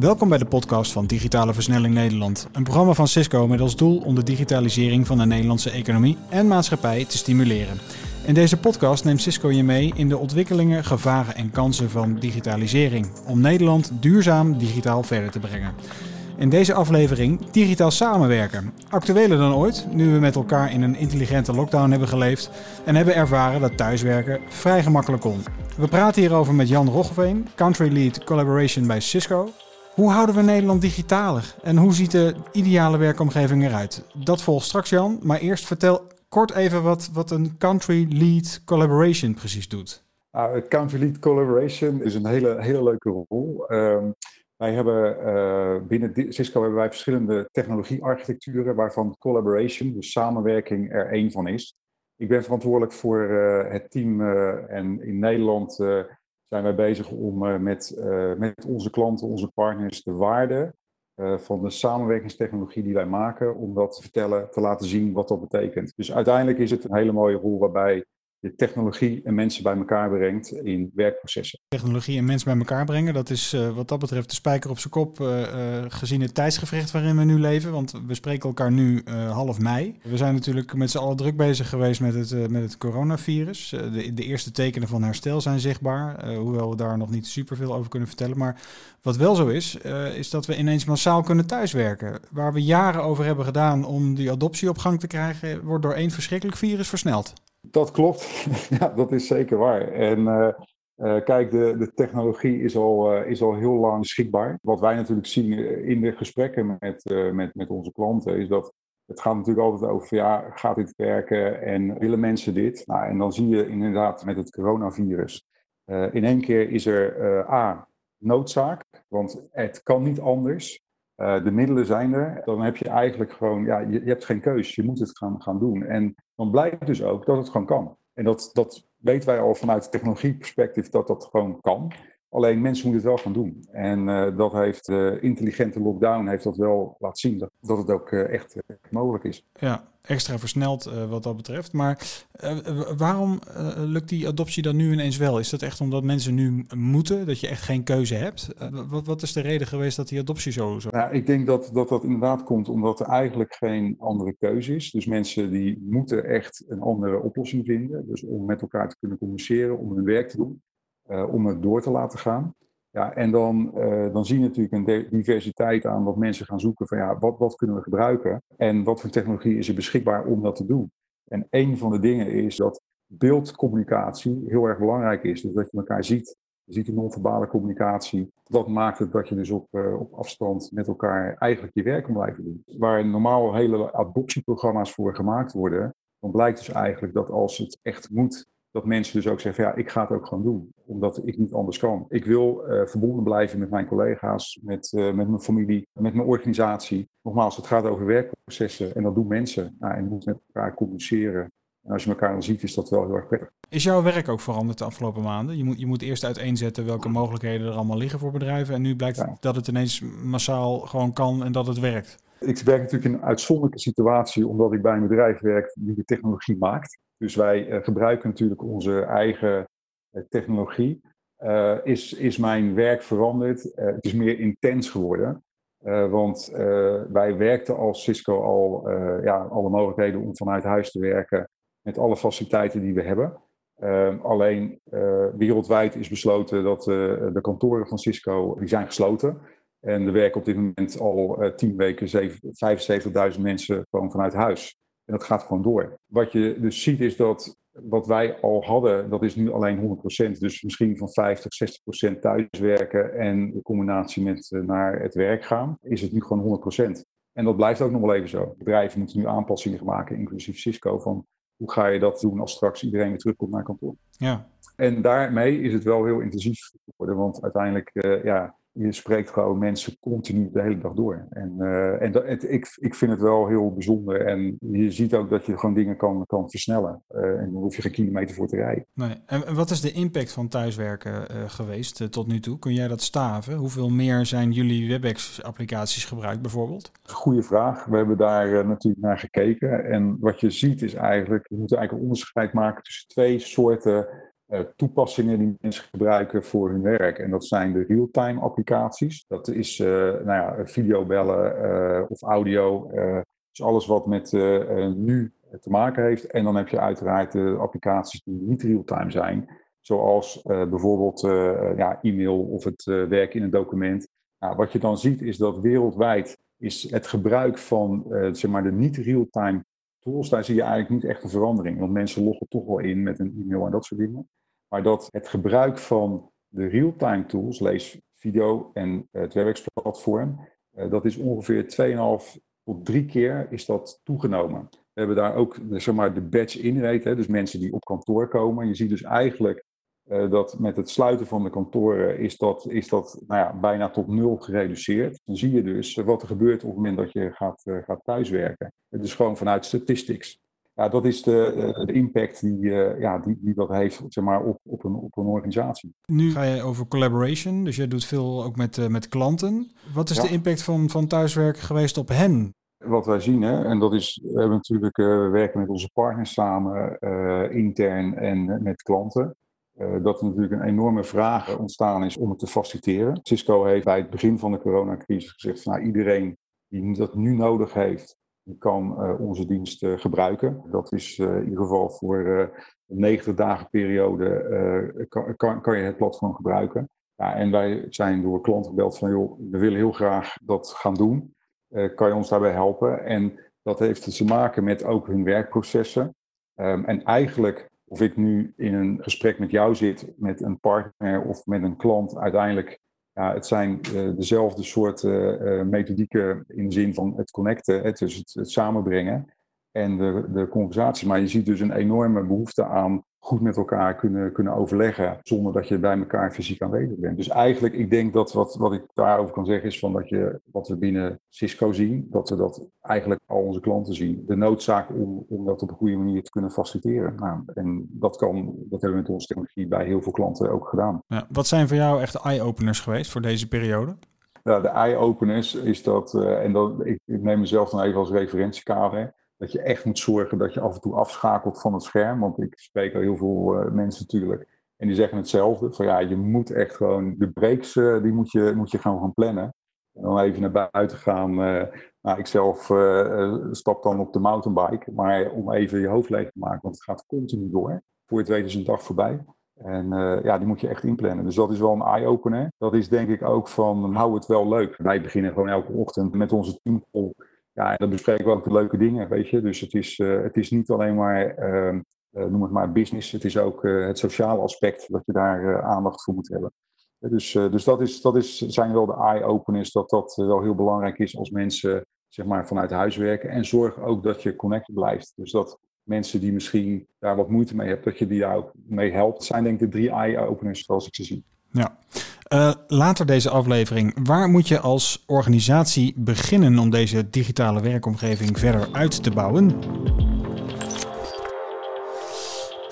Welkom bij de podcast van Digitale Versnelling Nederland. Een programma van Cisco met als doel om de digitalisering van de Nederlandse economie en maatschappij te stimuleren. In deze podcast neemt Cisco je mee in de ontwikkelingen, gevaren en kansen van digitalisering. Om Nederland duurzaam digitaal verder te brengen. In deze aflevering digitaal samenwerken. Actueler dan ooit, nu we met elkaar in een intelligente lockdown hebben geleefd en hebben ervaren dat thuiswerken vrij gemakkelijk kon. We praten hierover met Jan Roggeveen, Country Lead Collaboration bij Cisco. Hoe houden we Nederland digitaler en hoe ziet de ideale werkomgeving eruit? Dat volgt straks Jan, maar eerst vertel kort even wat, wat een Country Lead Collaboration precies doet. Nou, country Lead Collaboration is een hele, hele leuke rol. Ehm, wij hebben uh, binnen Cisco hebben wij verschillende technologiearchitecturen waarvan collaboration, dus samenwerking, er één van is. Ik ben verantwoordelijk voor uh, het team uh, en in Nederland zijn wij bezig om met, met onze klanten, onze partners, de waarde van de samenwerkingstechnologie die wij maken, om dat te vertellen, te laten zien wat dat betekent. Dus uiteindelijk is het een hele mooie rol waarbij je technologie en mensen bij elkaar brengt in werkprocessen. Technologie en mensen bij elkaar brengen, dat is uh, wat dat betreft de spijker op zijn kop uh, uh, gezien het tijdsgevricht waarin we nu leven. Want we spreken elkaar nu half mei. We zijn natuurlijk met z'n allen druk bezig geweest met het, met het coronavirus. De, de, eerste tekenen van herstel zijn zichtbaar, hoewel we daar nog niet superveel over kunnen vertellen. Maar wat wel zo is, is dat we ineens massaal kunnen thuiswerken. Waar we jaren over hebben gedaan om die adoptie op gang te krijgen, wordt door één verschrikkelijk virus versneld. Dat klopt, ja, dat is zeker waar. En uh, uh, kijk, de, de technologie is al, uh, is al heel lang beschikbaar. Wat wij natuurlijk zien in de gesprekken met, met, met onze klanten, is dat het gaat natuurlijk altijd over, ja, gaat dit werken en willen mensen dit? Nou, en dan zie je inderdaad met het coronavirus, in één keer is er A, noodzaak, want het kan niet anders. Uh, de middelen zijn er, dan heb je eigenlijk gewoon, ja, je, je, hebt geen keus, je moet het gaan, gaan doen. En dan blijkt dus ook dat het gewoon kan. En dat, dat weten wij al vanuit technologieperspectief dat dat gewoon kan. Alleen mensen moeten het wel gaan doen. En uh, dat heeft de uh, intelligente lockdown heeft dat wel laten zien dat, dat het ook echt mogelijk is. Ja, extra versneld uh, wat dat betreft. Maar uh, waarom uh, lukt die adoptie dan nu ineens wel? Is dat echt omdat mensen nu moeten, dat je echt geen keuze hebt? wat, wat, is de reden geweest dat die adoptie zo... zo... Nou, ik denk dat, dat dat inderdaad komt omdat er eigenlijk geen andere keuze is. Dus mensen die moeten echt een andere oplossing vinden. Dus om met elkaar te kunnen communiceren, om hun werk te doen, om het door te laten gaan. Ja, en dan, uh, dan zie je natuurlijk een diversiteit aan wat mensen gaan zoeken van ja, wat, wat kunnen we gebruiken en wat voor technologie is er beschikbaar om dat te doen. En een van de dingen is dat beeldcommunicatie heel erg belangrijk is. Dus dat je elkaar ziet, je ziet die non-verbale communicatie. Dat maakt het dat je dus op, uh, op afstand met elkaar eigenlijk je werk kan blijven doen. Waar normaal hele adoptieprogramma's voor gemaakt worden, dan blijkt dus eigenlijk dat als het echt moet, dat mensen dus ook zeggen, ja, ik ga het ook gewoon doen, omdat ik niet anders kan. Ik wil uh, verbonden blijven met mijn collega's, met, uh, met mijn familie, met mijn organisatie. Nogmaals, het gaat over werkprocessen en dat doen mensen. Nou, en je moet met elkaar communiceren. En als je elkaar dan ziet, is dat wel heel erg prettig. Is jouw werk ook veranderd de afgelopen maanden? Je moet, je moet eerst uiteenzetten welke mogelijkheden er allemaal liggen voor bedrijven. En nu blijkt ja. dat het ineens massaal gewoon kan en dat het werkt. Ik werk natuurlijk in een uitzonderlijke situatie, omdat ik bij een bedrijf werk die de technologie maakt. Dus wij uh, gebruiken natuurlijk onze eigen uh, technologie. Uh, is, is mijn werk veranderd? het is meer intens geworden. want wij werkten als Cisco al ja, alle mogelijkheden om vanuit huis te werken met alle faciliteiten die we hebben. alleen wereldwijd is besloten dat de kantoren van Cisco die zijn gesloten. En er werken op dit moment al tien weken 75.000 mensen gewoon vanuit huis. En dat gaat gewoon door. Wat je dus ziet is dat wat wij al hadden, dat is nu alleen 100%. Dus misschien van 50, 60% thuiswerken en de combinatie met uh, naar het werk gaan, is het nu gewoon 100%. En dat blijft ook nog wel even zo. Bedrijven moeten nu aanpassingen maken, inclusief Cisco, van hoe ga je dat doen als straks iedereen weer terugkomt naar kantoor. Ja. En daarmee is het wel heel intensief geworden, want uiteindelijk, uh, ja, je spreekt gewoon mensen continu de hele dag door. En, uh, en dat, het, ik, ik vind het wel heel bijzonder. En je ziet ook dat je gewoon dingen kan, kan versnellen. Uh, en dan hoef je geen kilometer voor te rijden. Nee. En wat is de impact van thuiswerken uh, geweest tot nu toe? Kun jij dat staven? Hoeveel meer zijn jullie WebEx-applicaties gebruikt bijvoorbeeld? Goeie vraag. We hebben daar natuurlijk naar gekeken. En wat je ziet is eigenlijk, je moet eigenlijk een onderscheid maken tussen twee soorten toepassingen die mensen gebruiken voor hun werk. En dat zijn de real-time applicaties. Dat is nou ja, videobellen of audio. dus alles wat met nu te maken heeft. En dan heb je uiteraard de applicaties die niet real-time zijn. Zoals bijvoorbeeld ja, e-mail of het werken in een document. Nou, wat je dan ziet is dat wereldwijd is het gebruik van zeg maar de niet real-time tools, daar zie je eigenlijk niet echt een verandering. Want mensen loggen toch wel in met een e-mail en dat soort dingen. Maar dat het gebruik van de real-time tools, lees video en het werksplatform, uh, dat is ongeveer 2,5 tot 3 keer is dat toegenomen. We hebben daar ook zeg maar, de batch inrate, dus mensen die op kantoor komen. Je ziet dus eigenlijk dat met het sluiten van de kantoren is dat, is dat nou ja, bijna tot nul gereduceerd. Dan zie je dus wat er gebeurt op het moment dat je gaat, gaat thuiswerken. Het is gewoon vanuit statistics. Ja, dat is de, eh, de impact die, uh, ja, die, die dat heeft zeg maar, op, op, een, op een organisatie. Nu ga je over collaboration, dus je doet veel ook met, uh, met klanten. Wat is ja. de impact van, van thuiswerken geweest op hen? Wat wij zien, hè, en dat is, we hebben natuurlijk, we werken met onze partners samen, intern en met klanten. dat er natuurlijk een enorme vraag ontstaan is om het te faciliteren. Cisco heeft bij het begin van de coronacrisis gezegd van nou, iedereen die dat nu nodig heeft, kan uh, onze dienst uh, gebruiken. Dat is uh, in ieder geval voor een 90 dagen periode kan, kan, kan, je het platform gebruiken. Ja, en wij zijn door klanten gebeld van joh, we willen heel graag dat gaan doen. kan je ons daarbij helpen? En dat heeft te maken met ook hun werkprocessen. Um, en eigenlijk, of ik nu in een gesprek met jou zit, met een partner of met een klant, uiteindelijk ja, het zijn uh, dezelfde soort uh, methodieken in de zin van het connecten, het, dus het, het, samenbrengen en de, de conversatie. Maar je ziet dus een enorme behoefte aan goed met elkaar kunnen, kunnen overleggen zonder dat je bij elkaar fysiek aanwezig bent. Dus eigenlijk, ik denk dat wat, wat ik daarover kan zeggen is van dat je wat we binnen Cisco zien, dat we dat eigenlijk al onze klanten zien. De noodzaak om, om dat op een goede manier te kunnen faciliteren. Nou, en dat kan, dat hebben we met onze technologie bij heel veel klanten ook gedaan. Ja, wat zijn voor jou echt eye-openers geweest voor deze periode? Ja, de eye-openers is dat, uh, en dat, ik, ik neem mezelf dan even als referentiekader dat je echt moet zorgen dat je af en toe afschakelt van het scherm. Want ik spreek al heel veel uh, mensen natuurlijk. En die zeggen hetzelfde. Van ja, je moet echt gewoon de breaks, uh, die moet je, moet je gaan, gaan plannen. En dan even naar buiten gaan. Uh, nou, ik zelf stap dan op de mountainbike. Maar om even je hoofd leeg te maken. Want het gaat continu door. Voor het weten is een dag voorbij. En ja, die moet je echt inplannen. Dus dat is wel een eye-opener. Dat is denk ik ook van, hou het wel leuk. Wij beginnen gewoon elke ochtend met onze teamcall ja, en dan bespreken we ook de leuke dingen, weet je. Dus het is, uh, het is niet alleen maar, uh, uh, noem het maar, business. Het is ook het sociale aspect dat je daar aandacht voor moet hebben. Dus, dus dat, is, dat is, zijn wel de eye-openers, dat dat wel heel belangrijk is als mensen zeg maar, vanuit huis werken. En zorg ook dat je connected blijft. Dus dat mensen die misschien daar wat moeite mee hebben, dat je die daar ook mee helpt. Zijn denk ik de drie eye-openers zoals ik ze zie. Ja. Uh, later deze aflevering, waar moet je als organisatie beginnen om deze digitale werkomgeving verder uit te bouwen?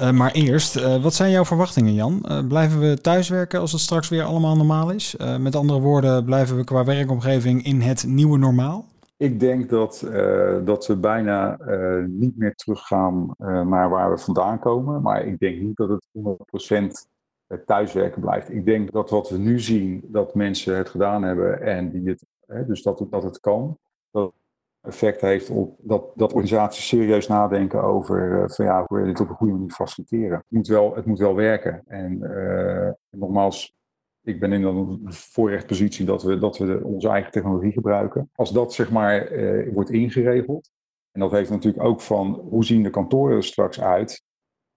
Uh, maar eerst, uh, wat zijn jouw verwachtingen, Jan? blijven we thuiswerken als het straks weer allemaal normaal is? met andere woorden, blijven we qua werkomgeving in het nieuwe normaal? Ik denk dat, dat we bijna niet meer teruggaan naar waar we vandaan komen. Maar ik denk niet dat het 100% thuiswerken blijft. Ik denk dat wat we nu zien, dat mensen het gedaan hebben en die het, hè, dus dat, dat het kan, dat effect heeft op dat, dat organisaties serieus nadenken over uh, van ja, hoe we dit op een goede manier faciliteren. Het moet wel, het moet wel werken. En uh, nogmaals, ik ben in een voorrechtpositie dat we, dat we onze eigen technologie gebruiken. Als dat zeg maar wordt ingeregeld, en dat heeft natuurlijk ook van hoe zien de kantoren er straks uit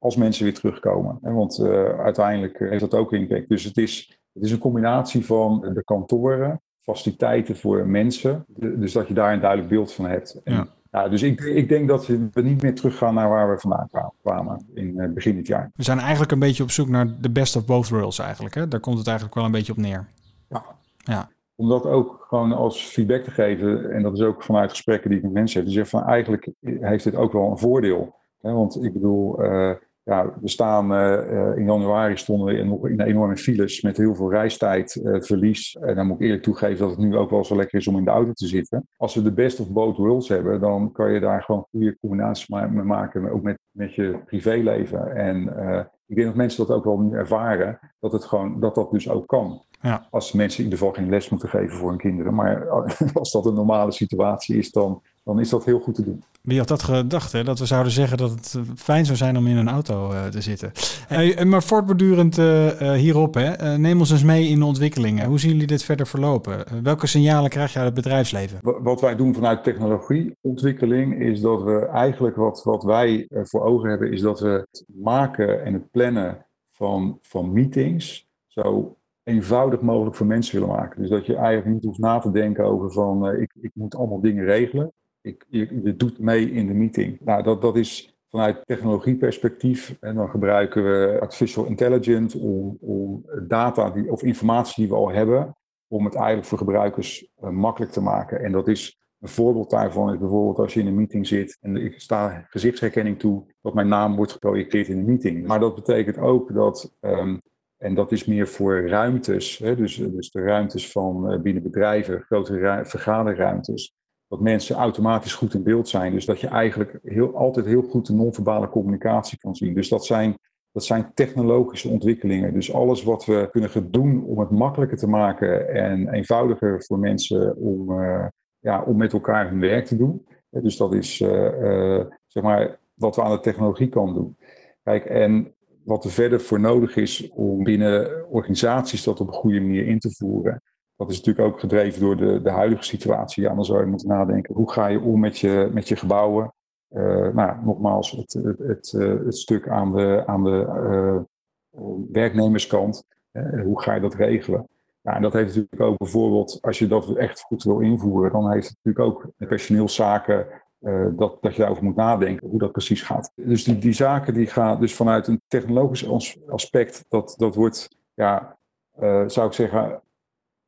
als mensen weer terugkomen. Want uh, uiteindelijk heeft dat ook impact. Dus het is, het is een combinatie van de kantoren, faciliteiten voor mensen. dus dat je daar een duidelijk beeld van hebt. En, ja. ja. dus ik, ik denk dat we niet meer teruggaan naar waar we vandaan kwamen in uh, begin dit jaar. We zijn eigenlijk een beetje op zoek naar de best of both worlds eigenlijk. Hè? Daar komt het eigenlijk wel een beetje op neer. Ja. ja. Om dat ook gewoon als feedback te geven, en dat is ook vanuit gesprekken die ik met mensen heb, die zeggen van eigenlijk heeft dit ook wel een voordeel. Want ik bedoel, uh, ja, we staan uh, in januari stonden we nog in enorme files met heel veel reistijdverlies. Uh, en dan moet ik eerlijk toegeven dat het nu ook wel zo lekker is om in de auto te zitten. Als we de best of both worlds hebben, dan kan je daar gewoon goede combinaties mee maken, ook met, met je privéleven. En ik denk dat mensen dat ook wel nu ervaren, dat, het gewoon, dat dat dus ook kan. Ja. Als mensen in ieder geval geen les moeten geven voor hun kinderen. Maar als dat een normale situatie is, dan, dan is dat heel goed te doen. Wie had dat gedacht, hè? dat we zouden zeggen dat het fijn zou zijn om in een auto uh, te zitten. Hey, maar voortbordurend uh, hierop, hè? neem ons eens mee in de ontwikkelingen. Hoe zien jullie dit verder verlopen? welke signalen krijg je uit het bedrijfsleven? Wat wij doen vanuit technologieontwikkeling is dat we eigenlijk wat, wat wij voor ogen hebben, is dat we het maken en het plannen van, van meetings zo eenvoudig mogelijk voor mensen willen maken. Dus dat je eigenlijk niet hoeft na te denken over van uh, ik, ik moet allemaal dingen regelen. Ik, je, doet mee in de meeting. Nou, dat, dat is vanuit technologieperspectief. En dan gebruiken we artificial intelligence om, om data die, of informatie die we al hebben, om het eigenlijk voor gebruikers uh, makkelijk te maken. En dat is een voorbeeld daarvan is bijvoorbeeld als je in een meeting zit en ik sta gezichtsherkenning toe, dat mijn naam wordt geprojecteerd in de meeting. Maar dat betekent ook dat um, en dat is meer voor ruimtes, hè, dus, dus de ruimtes van uh, binnen bedrijven, grote vergaderruimtes. Dat mensen automatisch goed in beeld zijn. Dus dat je eigenlijk heel, altijd heel goed de non-verbale communicatie kan zien. Dus dat zijn, dat zijn technologische ontwikkelingen. Dus alles wat we kunnen doen om het makkelijker te maken en eenvoudiger voor mensen om, uh, ja, om met elkaar hun werk te doen. Dus dat is uh, zeg maar wat we aan de technologie kan doen. Kijk, en wat er verder voor nodig is om binnen organisaties dat op een goede manier in te voeren. Dat is natuurlijk ook gedreven door de, de huidige situatie. Dan zou je moeten nadenken, hoe ga je om met je, met je gebouwen? Uh, nou, nogmaals, het, het, het, eh, het, stuk aan de, aan de uh, werknemerskant. hoe ga je dat regelen? Ja, en dat heeft natuurlijk ook bijvoorbeeld, als je dat echt goed wil invoeren, dan heeft het natuurlijk ook personeelszaken dat, dat je daarover moet nadenken hoe dat precies gaat. Dus die, die zaken die gaan dus vanuit een technologisch aspect, dat, dat wordt, ja, zou ik zeggen,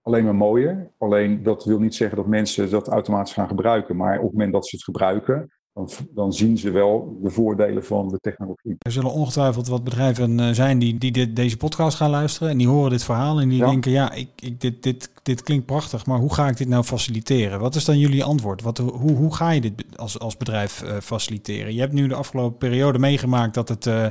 alleen maar mooier. Alleen dat wil niet zeggen dat mensen dat automatisch gaan gebruiken. Maar op het moment dat ze het gebruiken, dan, dan, zien ze wel de voordelen van de technologie. Er zullen ongetwijfeld wat bedrijven eh, zijn die, die dit, deze podcast gaan luisteren en die horen dit verhaal en die denken, ja, ik, ik, dit, dit, dit klinkt prachtig, maar hoe ga ik dit nou faciliteren? Wat is dan jullie antwoord? Wat, hoe, hoe ga je dit als, als bedrijf uh, faciliteren? Je hebt nu de afgelopen periode meegemaakt dat het... Uh,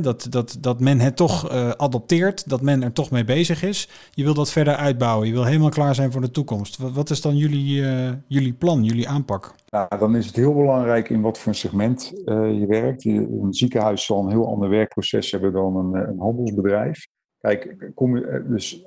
dat, dat, dat men het toch uh, adopteert, dat men er toch mee bezig is. Je wil dat verder uitbouwen, je wil helemaal klaar zijn voor de toekomst. Wat, is dan jullie, jullie plan, jullie aanpak? Nou, dan is het heel belangrijk in wat voor segment je werkt. Een ziekenhuis zal een heel ander werkproces hebben dan een, een handelsbedrijf. Kijk, dus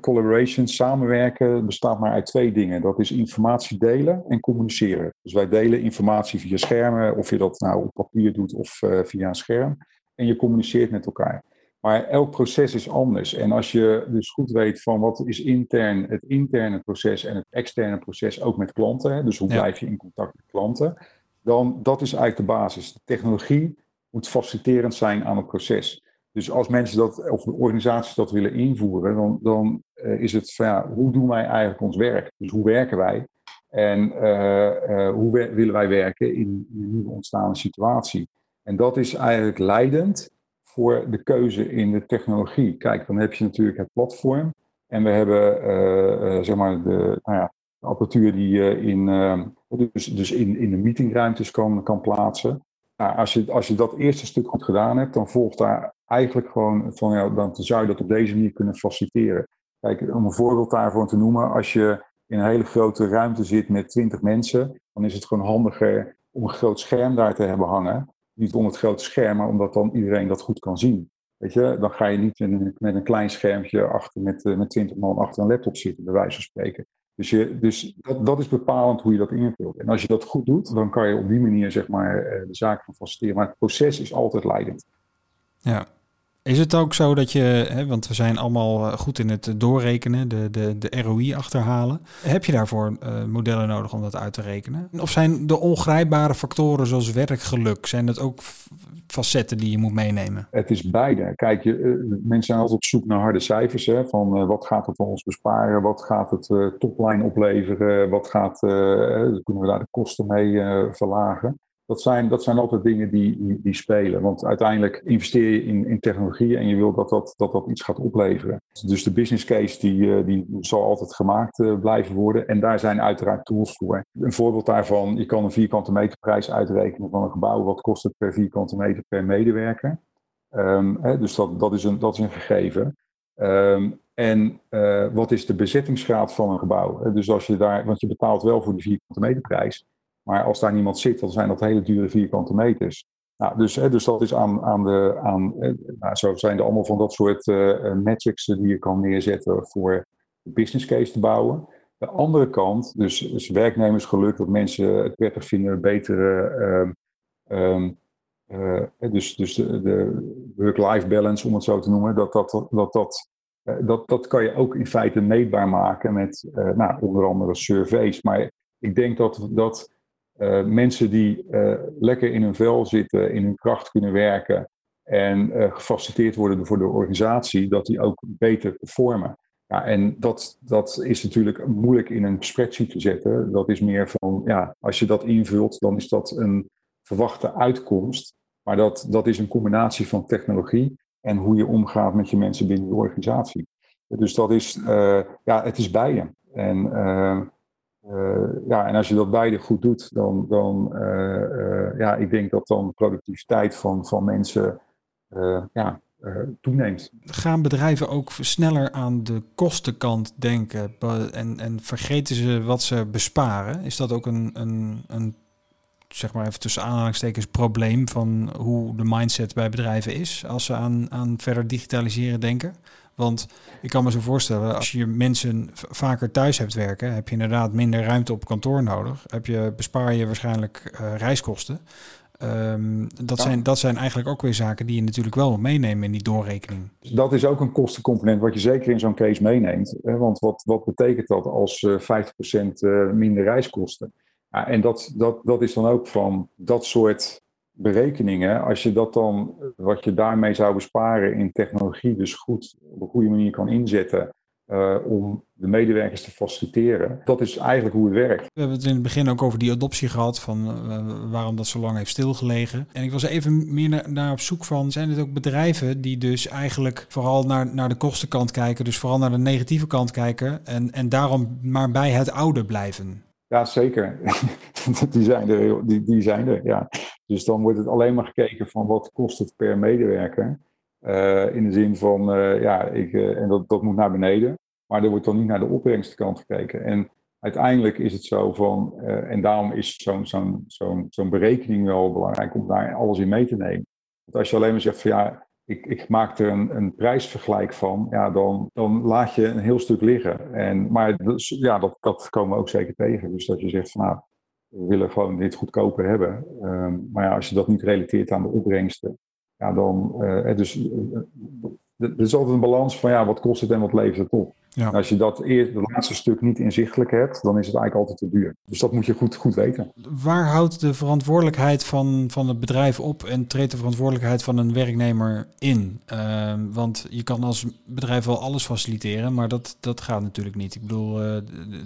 collaboration, samenwerken, bestaat maar uit twee dingen. Dat is informatie delen en communiceren. Dus wij delen informatie via schermen, of je dat nou op papier doet of uh, via een scherm en je communiceert met elkaar. Maar elk proces is anders. En als je dus goed weet van wat is intern het interne proces en het externe proces ook met klanten, dus hoe blijf je in contact met klanten, dan dat is eigenlijk de basis. De technologie moet faciliterend zijn aan het proces. Dus als mensen dat, of organisaties dat willen invoeren, dan, dan uh, is het van ja, hoe doen wij eigenlijk ons werk? Dus hoe werken wij? En uh, uh, hoe willen wij werken in, een nieuwe ontstaande situatie? En dat is eigenlijk leidend voor de keuze in de technologie. Kijk, dan heb je natuurlijk het platform. En we hebben zeg maar de, nou ja, de apparatuur die je in, dus, dus in, in de meetingruimtes kan, kan plaatsen. Nou, als, je, als je dat eerste stuk goed gedaan hebt, dan volgt daar eigenlijk gewoon van, ja, dan zou je dat op deze manier kunnen faciliteren. Kijk, om een voorbeeld daarvan te noemen, als je in een hele grote ruimte zit met twintig mensen, dan is het gewoon handiger om een groot scherm daar te hebben hangen niet onder het grote scherm, maar omdat dan iedereen dat goed kan zien. Weet je, dan ga je niet met een klein schermpje achter met, uh, met 20 man achter een laptop zitten, bij wijze van spreken. Dus, dus dat, dat is bepalend hoe je dat invult. En als je dat goed doet, dan kan je op die manier zeg maar, uh, de zaak van faciliteren. Maar het proces is altijd leidend. Ja, is het ook zo dat je, hè, want we zijn allemaal eh, goed in het doorrekenen, de, de, de ROI achterhalen. Heb je daarvoor uh, modellen nodig om dat uit te rekenen? Of zijn de ongrijpbare factoren zoals werkgeluk, zijn dat ook facetten die je moet meenemen? Het is beide. Kijk, je, uh, mensen zijn altijd op zoek naar harde cijfers. Hè, van uh, wat gaat het voor ons besparen? Wat gaat het topline opleveren? Wat gaat, kunnen we daar de kosten mee verlagen? Dat zijn, dat zijn altijd dingen die, die, die, spelen. Want uiteindelijk investeer je in, in technologie en je wil dat dat, dat dat iets gaat opleveren. Dus de business case die, eh, die zal altijd gemaakt eh, blijven worden. En daar zijn uiteraard tools voor. Een voorbeeld daarvan, je kan een vierkante meterprijs uitrekenen van een gebouw. Wat kost het per vierkante meter per medewerker? Ehm, hè, dus dat, dat, is een, dat is een gegeven. Ehm, en uh, wat is de bezettingsgraad van een gebouw? Dus als je daar, want je betaalt wel voor de vierkante meterprijs, maar als daar niemand zit, dan zijn dat hele dure vierkante meters. Nou, dus, dus dat is aan, aan de. Aan, nou, zo zijn er allemaal van dat soort uh, metrics die je kan neerzetten voor de business case te bouwen. De andere kant, dus, dus werknemersgeluk, dat mensen het prettig vinden, betere. Um, uh, dus dus de, de work-life balance, om het zo te noemen, dat dat, dat, dat, dat, dat kan je ook in feite meetbaar maken met nou, onder andere surveys. Maar ik denk dat, dat uh, mensen die uh, lekker in hun vel zitten, in hun kracht kunnen werken en uh, gefaciliteerd worden voor de organisatie, dat die ook beter performen. Ja, en dat, dat is natuurlijk moeilijk in een spreadsheet te zetten. Dat is meer van, ja, als je dat invult, dan is dat een verwachte uitkomst. Maar dat, dat is een combinatie van technologie en hoe je omgaat met je mensen binnen de organisatie. Dus dat is, ja, het is beide. En uh, ja, en als je dat beide goed doet, dan, dan uh, uh, ja, ik denk dat dan productiviteit van, van mensen ja, toeneemt. Gaan bedrijven ook sneller aan de kostenkant denken en, en vergeten ze wat ze besparen? Is dat ook een, een, een zeg maar even tussen aanhalingstekens probleem van hoe de mindset bij bedrijven is als ze aan, aan verder digitaliseren denken? Want ik kan me zo voorstellen, als je mensen vaker thuis hebt werken, heb je inderdaad minder ruimte op kantoor nodig. Heb je, bespaar je waarschijnlijk uh, reiskosten. Um, dat, zijn, dat zijn eigenlijk ook weer zaken die je natuurlijk wel meenemen in die doorrekening. Dus dat is ook een kostencomponent wat je zeker in zo'n case meeneemt. Want wat, wat betekent dat als uh, 50% uh, minder reiskosten? Ja, en dat, dat, dat is dan ook van dat soort berekeningen, als je dat dan, wat je daarmee zou besparen in technologie, dus goed op een goede manier kan inzetten uh, om de medewerkers te faciliteren. Dat is eigenlijk hoe het werkt. We hebben het in het begin ook over die adoptie gehad, van uh, waarom dat zo lang heeft stilgelegen. En ik was even meer naar, naar op zoek van, zijn het ook bedrijven die dus eigenlijk vooral naar, naar de kostenkant kijken, dus vooral naar de negatieve kant kijken en, en daarom maar bij het oude blijven? Ja, zeker. die, zijn er, die, die zijn er, ja. Dus dan wordt het alleen maar gekeken van wat kost het per medewerker. Uh, in de zin van, uh, ja, ik, uh, en dat, dat moet naar beneden. Maar er wordt dan niet naar de opbrengstkant gekeken. En uiteindelijk is het zo van, en daarom is zo'n zo'n zo'n zo'n berekening wel belangrijk om daar alles in mee te nemen. Want als je alleen maar zegt van ja, ik, ik maak er een, een prijsvergelijk van, ja, dan, dan laat je een heel stuk liggen. En, maar ja, dat, dat komen we ook zeker tegen. Dus dat je zegt van nou, we willen gewoon dit goedkoper hebben. Um, maar ja, als je dat niet relateert aan de opbrengsten, ja, dan. Uh, dus er is altijd een balans van ja, wat kost het en wat levert het op. Ja. als je dat eerst, het laatste stuk niet inzichtelijk hebt, dan is het eigenlijk altijd te duur. Dus dat moet je goed, goed weten. Waar houdt de verantwoordelijkheid van, van het bedrijf op en treedt de verantwoordelijkheid van een werknemer in? Uh, want je kan als bedrijf wel alles faciliteren, maar dat, dat gaat natuurlijk niet. Ik bedoel, uh,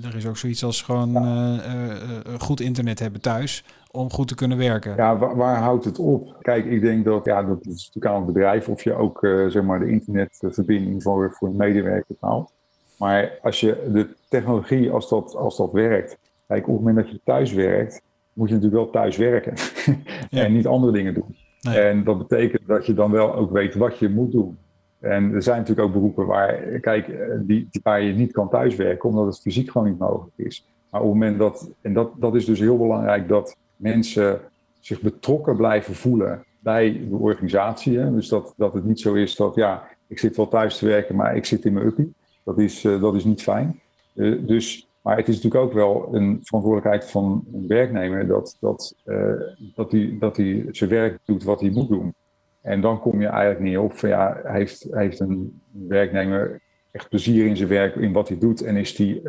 er is ook zoiets als gewoon ja. uh, goed internet hebben thuis om goed te kunnen werken. Ja, waar, waar, houdt het op? Kijk, ik denk dat, ja, dat is natuurlijk aan het bedrijf of je ook zeg maar de internetverbinding voor, voor een medewerker haalt. Maar als je de technologie, als dat, als dat werkt, kijk, op het moment dat je thuis werkt, moet je natuurlijk wel thuis werken en niet andere dingen doen. Nee. En dat betekent dat je dan wel ook weet wat je moet doen. En er zijn natuurlijk ook beroepen waar, kijk, die, waar je niet kan thuiswerken, omdat het fysiek gewoon niet mogelijk is. Maar op het moment dat, en dat, dat is dus heel belangrijk, dat mensen zich betrokken blijven voelen bij de organisatie. Dus dat, dat het niet zo is dat, ja, ik zit wel thuis te werken, maar ik zit in mijn uppie. Dat is, uh, dat is niet fijn. Uh, dus, maar het is natuurlijk ook wel een verantwoordelijkheid van een werknemer dat, dat, uh, dat, hij, dat hij zijn werk doet wat hij moet doen. En dan kom je eigenlijk niet op van ja, heeft, heeft een werknemer echt plezier in zijn werk, in wat hij doet. En is hij,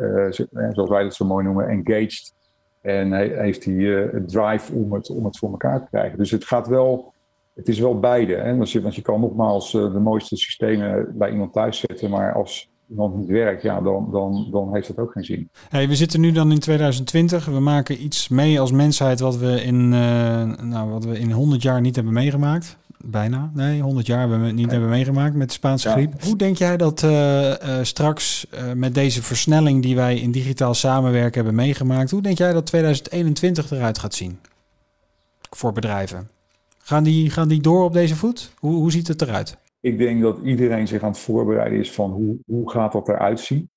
zoals wij dat zo mooi noemen, engaged. En heeft hij drive om het, om het voor elkaar te krijgen. Dus het gaat wel het is wel beide. Hè? Want, je, want je kan nogmaals de mooiste systemen bij iemand thuis zetten, maar als iemand niet werkt, ja, dan, dan, dan heeft dat ook geen zin. Hey, we zitten nu dan in 2020. We maken iets mee als mensheid wat we in, uh, nou, wat we in 100 jaar niet hebben meegemaakt. Bijna, nee, 100 jaar hebben we niet hebben meegemaakt met de Spaanse ja. griep. Hoe denk jij dat uh, uh, straks met deze versnelling die wij in digitaal samenwerken hebben meegemaakt, hoe denk jij dat 2021 eruit gaat zien voor bedrijven? Gaan die, gaan die door op deze voet? Hoe, hoe ziet het eruit? Ik denk dat iedereen zich aan het voorbereiden is van hoe, hoe gaat dat eruit zien.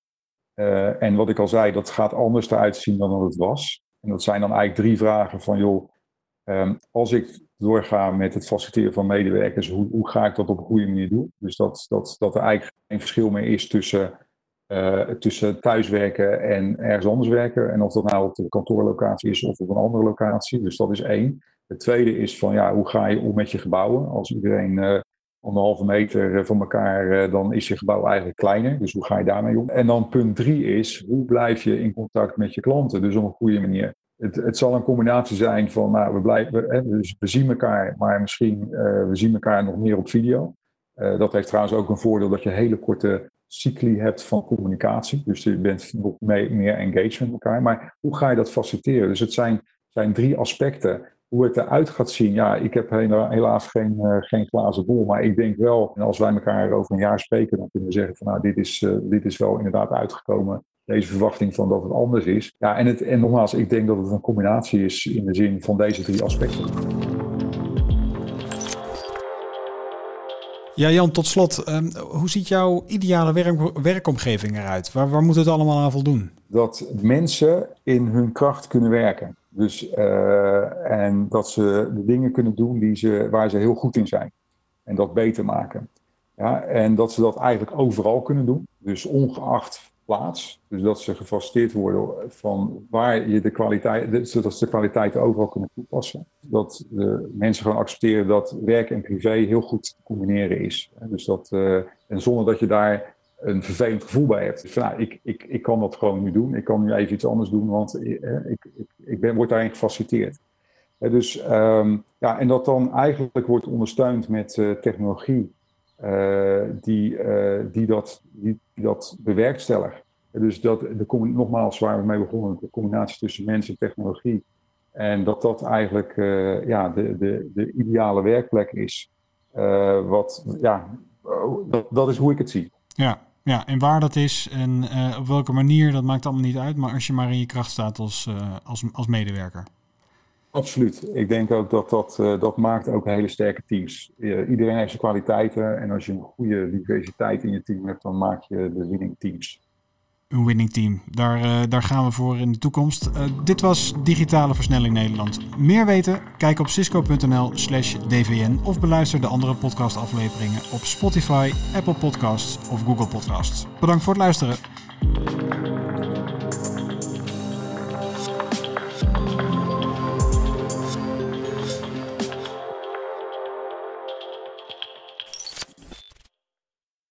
En wat ik al zei, dat gaat anders eruit zien dan dat het was. En dat zijn dan eigenlijk drie vragen van, joh, um, als ik doorga met het faciliteren van medewerkers, hoe, hoe ga ik dat op een goede manier doen? Dus dat, dat, dat er eigenlijk geen verschil meer is tussen, uh, tussen thuiswerken en ergens anders werken. En of dat nou op de kantoorlocatie is of op een andere locatie. Dus dat is één. Het tweede is van, ja, hoe ga je om met je gebouwen? Als iedereen uh, anderhalve meter van elkaar, dan is je gebouw eigenlijk kleiner. Dus hoe ga je daarmee om? En dan punt drie is, hoe blijf je in contact met je klanten? Dus op een goede manier het, het, zal een combinatie zijn van, nou, we, blijven, we zien elkaar, maar misschien uh, we zien elkaar nog meer op video. Uh, dat heeft trouwens ook een voordeel dat je hele korte cycli hebt van communicatie. Dus je bent nog mee, meer engaged met elkaar. Maar hoe ga je dat faciliteren? Dus het zijn, zijn drie aspecten. Hoe het eruit gaat zien, ja, ik heb helaas geen, uh, geen glazen bol. Maar ik denk wel, en als wij elkaar over een jaar spreken, dan kunnen we zeggen van, nou, dit is, dit is wel inderdaad uitgekomen deze verwachting van dat het anders is. Ja, en, het, en nogmaals, ik denk dat het een combinatie is in de zin van deze drie aspecten. Ja, Jan, tot slot. Um, hoe ziet jouw ideale werk, werkomgeving eruit? Waar, waar moet het allemaal aan voldoen? Dat mensen in hun kracht kunnen werken. Dus, uh, en dat ze de dingen kunnen doen die ze, waar ze heel goed in zijn. En dat beter maken. Ja, en dat ze dat eigenlijk overal kunnen doen. Dus ongeacht plaats. Dus dat ze gefaciliteerd worden van waar je de kwaliteit, zodat ze de kwaliteit overal kunnen toepassen. Dat de mensen gewoon accepteren dat werk en privé heel goed te combineren is. Dus dat, uh, en zonder dat je daar een vervelend gevoel bij hebt. Dus van, nou, ik, ik, ik kan dat gewoon nu doen. Ik kan nu even iets anders doen, want uh, ik, ik, ik ben, word daarin gefaciliteerd. Uh, dus, um, ja, en dat dan eigenlijk wordt ondersteund met technologie die, uh, die, dat, die, die dat bewerkstelligt. Dus dat, de, nogmaals, waar we mee begonnen, de combinatie tussen mens en technologie. En dat dat eigenlijk uh, ja, de, de, de ideale werkplek is. wat, ja, dat, dat is hoe ik het zie. Ja, ja, en waar dat is en op welke manier, dat maakt allemaal niet uit. Maar als je maar in je kracht staat als, als, als medewerker. Absoluut. Ik denk ook dat dat, uh, dat maakt ook hele sterke teams. Iedereen heeft zijn kwaliteiten en als je een goede diversiteit in je team hebt, dan maak je de winning teams. Een winning team, daar, uh, daar gaan we voor in de toekomst. dit was Digitale Versnelling Nederland. Meer weten? Kijk op cisco.nl slash dvn of beluister de andere podcastafleveringen op Spotify, Apple Podcasts of Google Podcasts. Bedankt voor het luisteren.